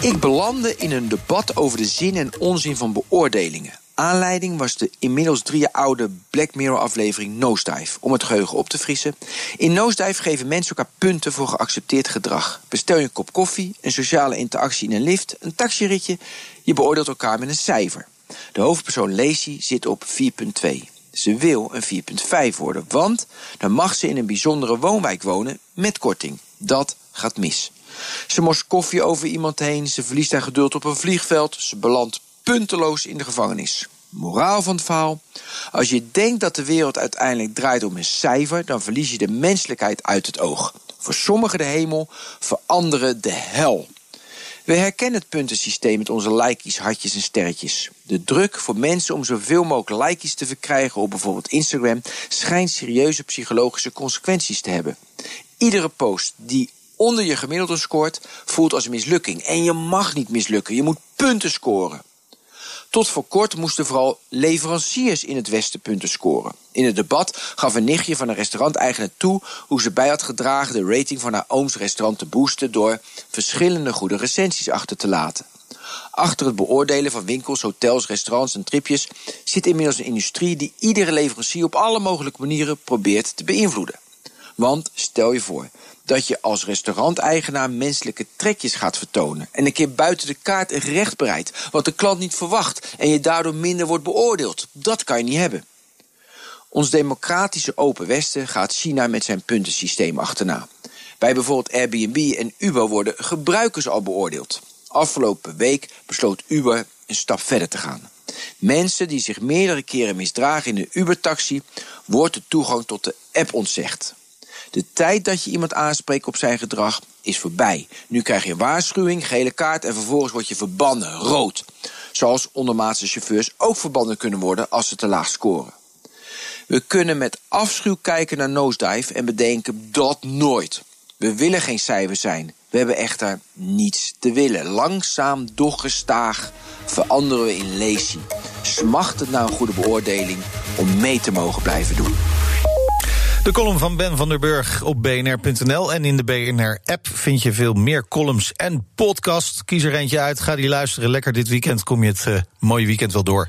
Ik belandde in een debat over de zin en onzin van beoordelingen. Aanleiding was de inmiddels drie jaar oude Black Mirror-aflevering Nosedive. Om het geheugen op te frissen. In Nosedive geven mensen elkaar punten voor geaccepteerd gedrag. Bestel je een kop koffie, een sociale interactie in een lift, een taxiritje. Je beoordeelt elkaar met een cijfer. De hoofdpersoon Lacey zit op 4,2. Ze wil een 4,5 worden, want dan mag ze in een bijzondere woonwijk wonen met korting. Dat gaat mis. Ze morst koffie over iemand heen, ze verliest haar geduld op een vliegveld, ze belandt punteloos in de gevangenis. Moraal van het verhaal: als je denkt dat de wereld uiteindelijk draait om een cijfer, dan verlies je de menselijkheid uit het oog. Voor sommigen de hemel, voor anderen de hel. We herkennen het puntensysteem met onze likejes, hartjes en sterretjes. De druk voor mensen om zoveel mogelijk likejes te verkrijgen op bijvoorbeeld Instagram schijnt serieuze psychologische consequenties te hebben. Iedere post die onder je gemiddelde scoort, voelt als een mislukking. En je mag niet mislukken, je moet punten scoren. Tot voor kort moesten vooral leveranciers in het Westen punten scoren. In het debat gaf een nichtje van een restauranteigenaar toe hoe ze bij had gedragen de rating van haar ooms restaurant te boosten door verschillende goede recensies achter te laten. Achter het beoordelen van winkels, hotels, restaurants en tripjes zit inmiddels een industrie die iedere leverancier op alle mogelijke manieren probeert te beïnvloeden. Want stel je voor dat je als restauranteigenaar menselijke trekjes gaat vertonen. En een keer buiten de kaart recht bereidt, wat de klant niet verwacht. En je daardoor minder wordt beoordeeld. Dat kan je niet hebben. Ons democratische Open Westen gaat China met zijn puntensysteem achterna. Bij bijvoorbeeld Airbnb en Uber worden gebruikers al beoordeeld. Afgelopen week besloot Uber een stap verder te gaan. Mensen die zich meerdere keren misdragen in een Uber-taxi, wordt de toegang tot de app ontzegd. De tijd dat je iemand aanspreekt op zijn gedrag is voorbij. Nu krijg je een waarschuwing, gele kaart en vervolgens word je verbannen, rood. Zoals ondermaatse chauffeurs ook verbannen kunnen worden als ze te laag scoren. We kunnen met afschuw kijken naar Nosedive en bedenken dat nooit. We willen geen cijfer zijn. We hebben echter niets te willen. Langzaam, doch gestaag veranderen we in Lacey. Smacht het naar een goede beoordeling om mee te mogen blijven doen. De column van Ben van der Burg op bnr.nl. En in de BNR-app vind je veel meer columns en podcast. Kies er eentje uit, ga die luisteren. Lekker dit weekend kom je het uh, mooie weekend wel door.